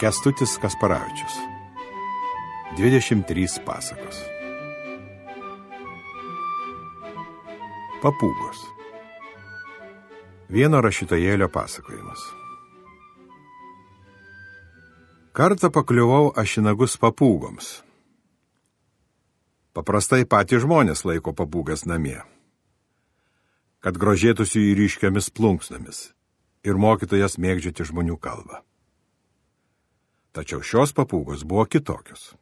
Kestutis Kasparavičius. 23 pasakos. Papūgos. Vieno rašytojėlio pasakojimas. Kartą pakliuvau aš į nagus papūgoms. Paprastai patys žmonės laiko papūgas namie, kad grožėtųsi jų ryškiamis plunksnomis ir mokytojas mėgdžioti žmonių kalbą. Tačiau šios papūgos buvo kitokios.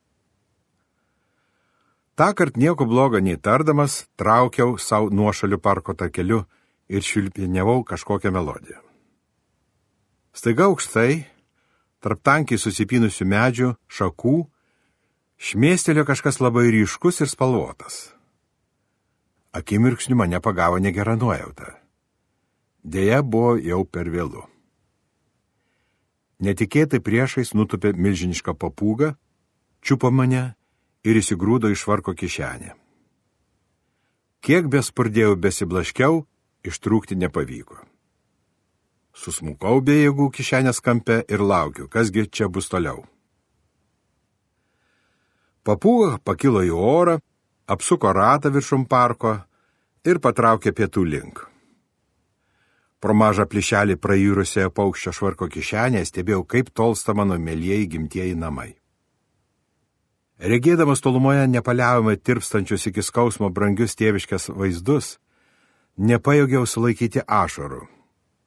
Ta kart nieko blogo neįtardamas, traukiau savo nuošalių parko takeliu ir švilpiniavau kažkokią melodiją. Staiga aukštai, tarp tankiai susipynusių medžių, šakų, šmėstelio kažkas labai ryškus ir spalvotas. Akimirksniu mane pagavo negera nuojauta. Deja, buvo jau per vėlų. Netikėtai priešais nutupė milžinišką papūgą, čiupo mane ir įsigrūdo iš varko kišenę. Kiek bespardėjau besiblaškiau, ištrūkti nepavyko. Susmukau be jėgų kišenės kampe ir laukiu, kasgi čia bus toliau. Papūga pakilo į orą, apsuko ratą viršum parko ir patraukė pietų link. Pro mažą plyšelį prajūrusioje paukščio švarko kišenėje stebėjau, kaip tolsta mano mėlyjei gimtieji namai. Regėdamas tolumoje nepaliaujamai tirpstančius iki skausmo brangius tėviškas vaizdus, nepajėgiau sulaikyti ašarų.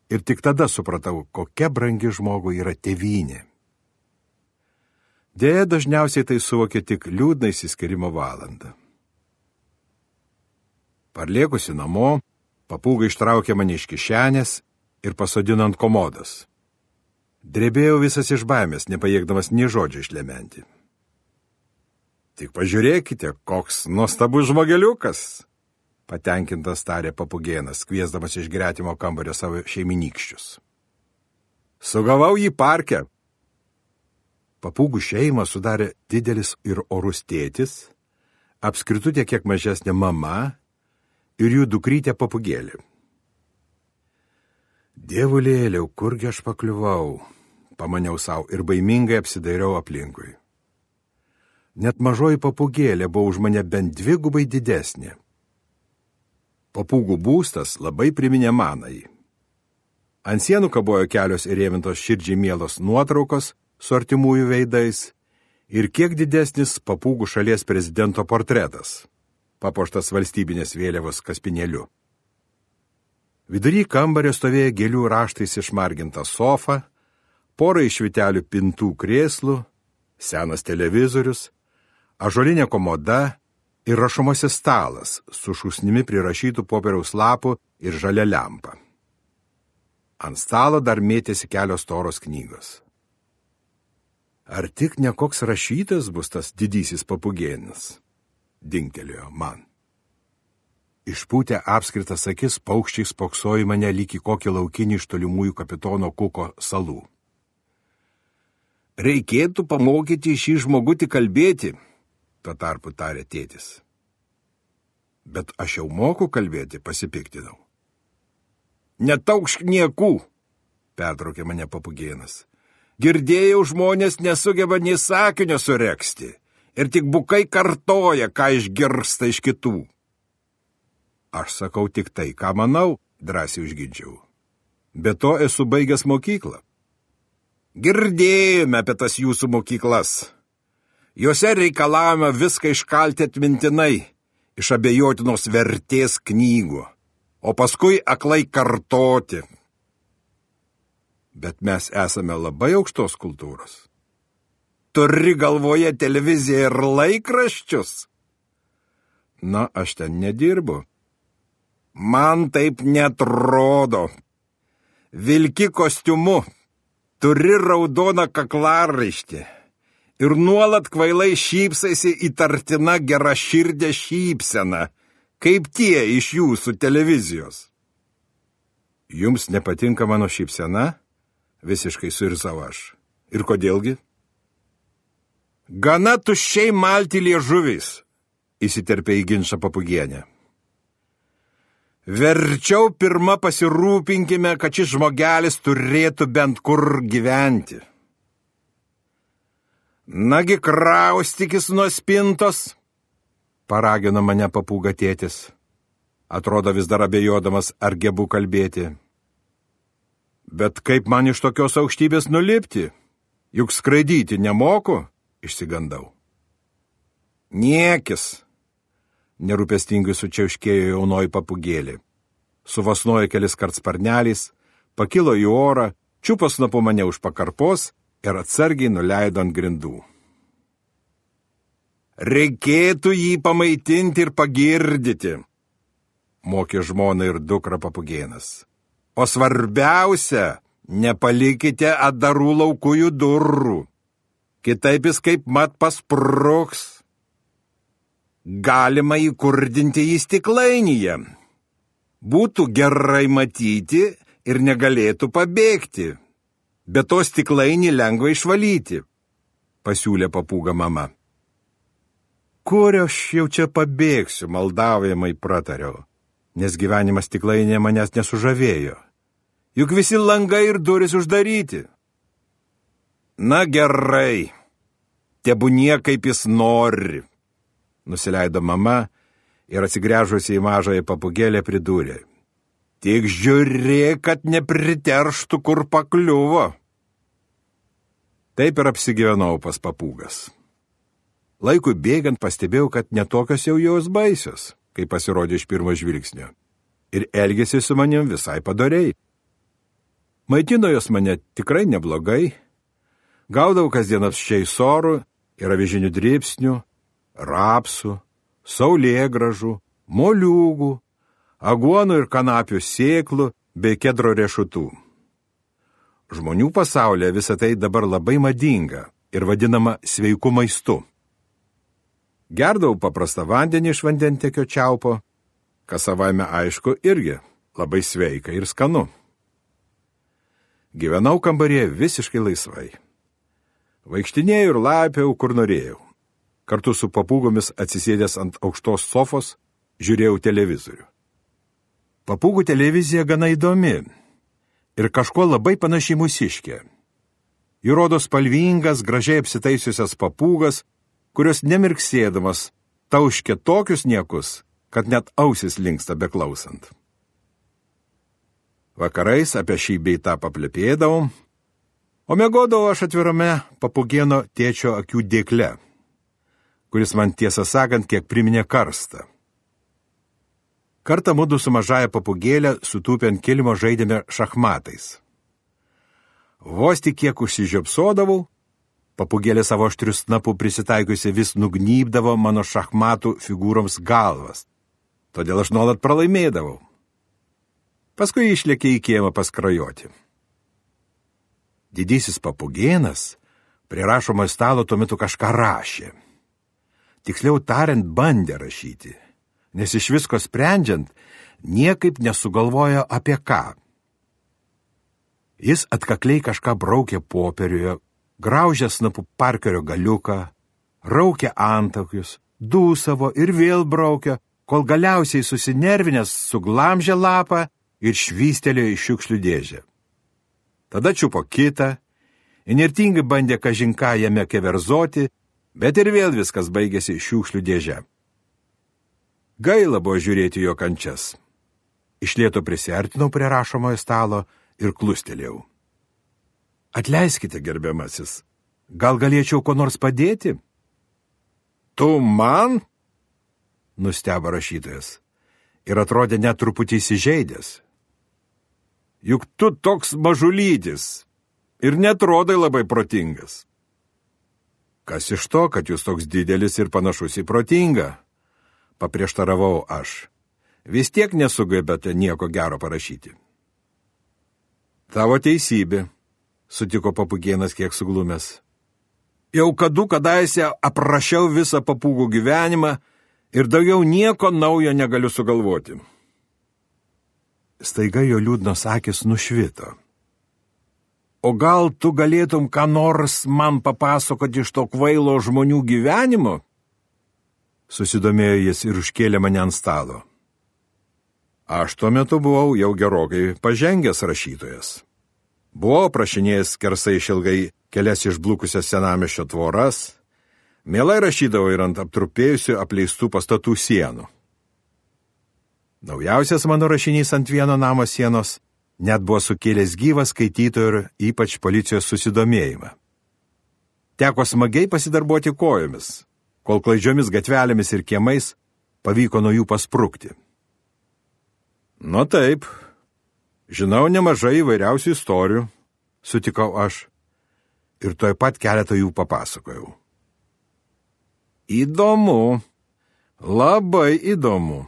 Ir tik tada supratau, kokia brangi žmogui yra tėvynė. Dėja, dažniausiai tai suvokia tik liūdnai įsiskirimo valandą. Parliekusi namo, papūga ištraukė mane iš kišenės ir pasodino ant komodas. Drebėjau visas iš baimės, nepajėgdamas nie žodžio išlementi. Tik pažiūrėkite, koks nuostabus žmogeliukas, patenkintas tarė papugėnas, kviesdamas iš gretimo kambario savo šeiminykščius. Sugavau jį parke. Papūgų šeimą sudarė didelis ir orus tėtis, apskritutė kiek mažesnė mama ir jų dukrytė papugėlė. Dievulėliau, kurgi aš pakliuvau, pamaniau savo ir baimingai apsidairiau aplinkui. Net mažoji papugėlė buvo už mane bent dvigubai didesnė. Papūgų būstas labai priminė manai. Ant sienų kabojo kelios įrėmintos širdžiai mielos nuotraukos su artimųjų veidais ir kiek didesnis papūgų šalies prezidento portretas, papuoštas valstybinės vėliavos kaspinėliu. Vidury kambario stovėjo gėlių raštais išmarginta sofa, pora išvitelių pintų krėslų, senas televizorius, ažolinė komoda ir rašomasis stalas su šūsnimi prirašytų popieriaus lapų ir žalia lempa. Ant stalo dar mėtėsi kelios toros knygos. Ar tik ne koks rašytas bus tas didysis papugėnis? Dingtelėjo man. Išpūtę apskritas akis, paukščiai spoksojo mane lyg į kokį laukinį iš tolimųjų kapitono Kuko salų. Reikėtų pamokyti šį žmogutį kalbėti, tuo tarpu tarė tėtis. Bet aš jau moku kalbėti, pasipiktinau. Netaukšk niekų, pertraukė mane papugėnas. Girdėjau, žmonės nesugeba nei sakinio sureksti ir tik bukai kartoja, ką išgirsta iš kitų. Aš sakau tik tai, ką manau, drąsiai užgidžiau. Be to esu baigęs mokyklą. Girdėjome apie tas jūsų mokyklas, Juose reikalavome viską iškalti atmintinai iš abejotinos vertės knygų, o paskui aklai kartoti. Bet mes esame labai aukštos kultūros. Turi galvoje televiziją ir laikraščius? Na, aš ten nedirbu. Man taip netrodo. Vilki kostiumu, turi raudoną kaklaraištį ir nuolat kvailai šypsaisi įtartina gera širdė šypsena, kaip tie iš jūsų televizijos. Jums nepatinka mano šypsena? Visiškai suirzau aš. Ir kodėlgi? Gana tuščiai malti liežuvis, įsiterpė į ginčą papugienę. Verčiau pirmą pasirūpinkime, kad šis žmogelis turėtų bent kur gyventi. Nagi kraustikis nuo spintos, paragino mane papūga tėtis. Atrodo vis dar abejodamas, ar gebu kalbėti. Bet kaip man iš tokios aukštybės nulipti? Juk skraidyti nemoku, išsigandau. Niekis, nerūpestingai sučiauškėjo jaunoji papugėlė. Suvasnojo kelis kart sparneliais, pakilo į orą, čiupas nuo mane už pakarpos ir atsargiai nuleido ant grindų. Reikėtų jį pamaitinti ir pagirdyti, mokė žmona ir dukra papugėnas. O svarbiausia, nepalikite atdarų laukųjų durų. Kitaip jis kaip mat paspruks. Galima įkurdinti į stiklainyje. Būtų gerai matyti ir negalėtų pabėgti. Bet to stiklainį lengva išvalyti, pasiūlė papūga mama. Kur aš jau čia pabėgsiu, maldaujamai pratariau, nes gyvenimas stiklainė manęs nesužavėjo. Juk visi langai ir duris uždaryti. Na gerai, tebūnie kaip jis nori, nusileido mama ir atsigręžusi į mažąją papugėlę pridūrė. Tik žiūrėk, kad nepriterštų, kur pakliuvo. Taip ir apsigyvenau pas papūgas. Laikui bėgant pastebėjau, kad netokios jau jos baisios, kai pasirodė iš pirmo žvilgsnio. Ir elgėsi su manim visai padariai. Maitino jos mane tikrai neblogai. Gaudavau kasdien apščiai sorų ir avižinių drėpsnių, rapsų, saulėgražų, moliūgų, aguonų ir kanapių sėklų bei kedro riešutų. Žmonių pasaulyje visą tai dabar labai madinga ir vadinama sveiku maistu. Gerdavau paprastą vandenį iš vandentekio čiaupo, kas savaime aišku irgi labai sveika ir skanu. Gyvenau kambarėje visiškai laisvai. Vaikštinėjau ir lapiau, kur norėjau. Kartu su papūgomis atsisėdęs ant aukštos sofos žiūrėjau televizorių. Papūgų televizija gana įdomi ir kažkuo labai panašiai mūsiškė. Įrodo spalvingas, gražiai apsitaisiusias papūgas, kurios nemirksėdamas tauškia tokius niekus, kad net ausis linksta beklausant. Vakarais apie šį beitą paplėpėdavau, o mėgodavau aš atvirame papūgieno tėčio akių dėkle, kuris man tiesą sakant kiek priminė karstą. Kartą mūdu su mažaja papugėlė sutūpę ant kilimo žaidėme šachmatais. Vos tik kiek užsižiopsodavau, papugėlė savo aštrius snapų prisitaikiusi vis nugnybdavo mano šachmatų figūroms galvas. Todėl aš nuolat pralaimėdavau. Paskui išlėkė į kiemą paskrajoti. Didysis papugėnas prie rašomo stalo tuo metu kažką rašė. Tiksliau tariant, bandė rašyti nes iš visko sprendžiant, niekaip nesugalvojo apie ką. Jis atkakliai kažką braukė popieriuje, graužė snapų parkerio galiuką, raukė antakius, dūsavo ir vėl braukė, kol galiausiai susinervinęs suglamžė lapą ir švystelėjo į šiukšlių dėžę. Tada čiupo kitą, inertingai bandė kažinką jame keverzoti, bet ir vėl viskas baigėsi šiukšlių dėžę. Gaila buvo žiūrėti jo kančias. Išlėto prisartinau prie rašomojo stalo ir klustelėjau. Atleiskite, gerbiamasis, gal galėčiau ko nors padėti? Tu man? Nustebo rašytojas ir atrodė net truputį įsižeidęs. Juk tu toks mažulytis ir netrodai labai protingas. Kas iš to, kad jūs toks didelis ir panašus į protingą? paprieštaravau aš. Vis tiek nesugebėte nieko gero parašyti. Tavo teisybė, sutiko papugėnas kiek suglumęs. Jau kadu kadaise aprašiau visą papūgų gyvenimą ir daugiau nieko naujo negaliu sugalvoti. Staiga jo liūdnos akis nušvito. O gal tu galėtum ką nors man papasakoti iš to kvailo žmonių gyvenimo? susidomėjo jis ir užkėlė mane ant stalo. Aš tuo metu buvau jau gerokai pažengęs rašytojas. Buvau prašinėjęs kersai išilgai kelias išblukusias senamešio tvoras, mielai rašydavo ir ant aptrupėjusių apleistų pastatų sienų. Naujausias mano rašinys ant vieno namo sienos net buvo sukėlęs gyvą skaitytojų ir ypač policijos susidomėjimą. Teko smagiai pasidarbuoti kojomis, kol klaidžiomis gatvelėmis ir kiemais pavyko nuo jų pasprūkti. Nu taip, žinau nemažai įvairiausių istorijų, sutikau aš ir toj pat keletą jų papasakojau. Įdomu, labai įdomu.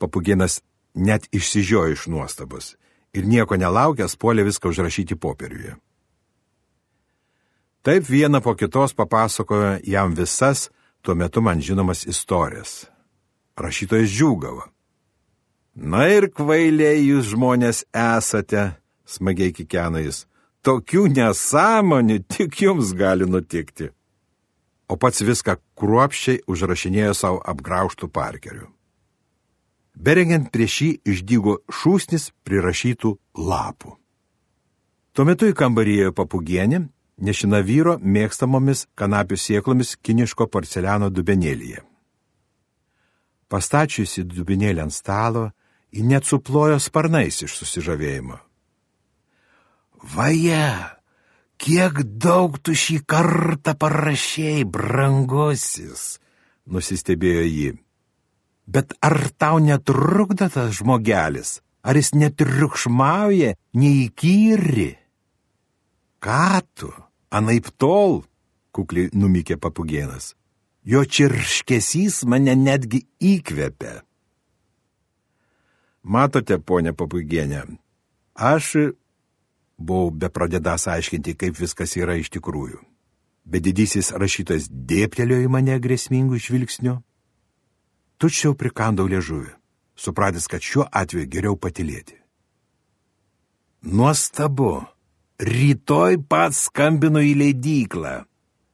Papugienas net išsižiojo iš nuostabos ir nieko nelaukęs puolė viską užrašyti popieriuje. Taip vieną po kitos papasakojo jam visas tuo metu man žinomas istorijas. Rašytojas džiūgavo. Na ir kvailiai jūs žmonės esate, smagiai kikena jis. Tokių nesąmonių tik jums gali nutikti. O pats viską kruopščiai užrašinėjo savo apgrauštų parkerių. Berengiant prieš jį išdygo šūsnis prirašytų lapų. Tuo metu į kambarį ėjo papugienė, nešina vyro mėgstamomis kanapių sieklomis kiniško porceliano dubenėlyje. Pastačiusi dubenėlį ant stalo, ji net suplojo sparnais iš susižavėjimo. Vaje, kiek daug tu šį kartą parašėjai, brangusis, nusistebėjo ji. Bet ar tau netrukdo tas žmogelis? Ar jis netriukšmauja, neįkyri? Ką tu, anaip tol, kukliai numykė papugienas. Jo čirškesys mane netgi įkvėpė. Matote, ponė papugienė, aš buvau bepradėdas aiškinti, kaip viskas yra iš tikrųjų. Bet didysis rašytojas dėptelėjo į mane grėsmingų žvilgsnių. Tučiau prikandau liežuvį, supratęs, kad šiuo atveju geriau patilėti. Nuostabu, rytoj pats skambinu į leidyklą.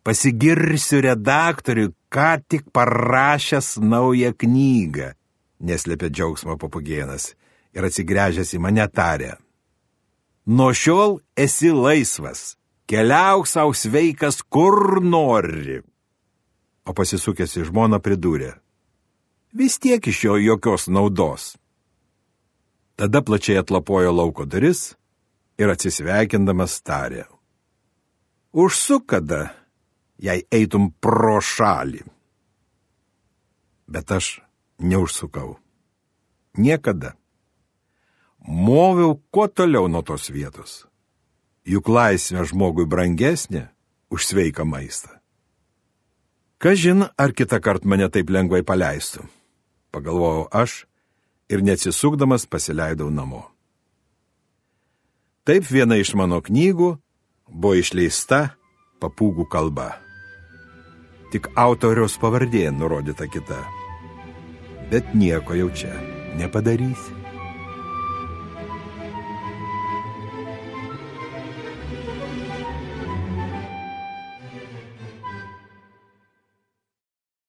Pasigirsiu redaktoriui, ką tik parašęs naują knygą, neslėpė džiaugsmo papugienas ir atsigręžęs į mane tarė. Nuo šiol esi laisvas, keliauk savo sveikas kur nori. O pasisukęs į žmoną pridūrė. Vis tiek iš jo jokios naudos. Tada plačiai atlapojo lauko duris ir atsisveikindamas tarė. Užsuk kada, jei eitum pro šalį. Bet aš neužsukau. Niekada moviau kuo toliau nuo tos vietos. Juk laisvė žmogui brangesnė už sveiką maistą. Kažin, ar kitą kartą mane taip lengvai paleistų, pagalvojau aš ir neatsisukdamas pasileidau namo. Taip viena iš mano knygų buvo išleista papūgų kalba. Tik autoriaus pavardė nurodyta kita. Bet nieko jau čia nepadarysi.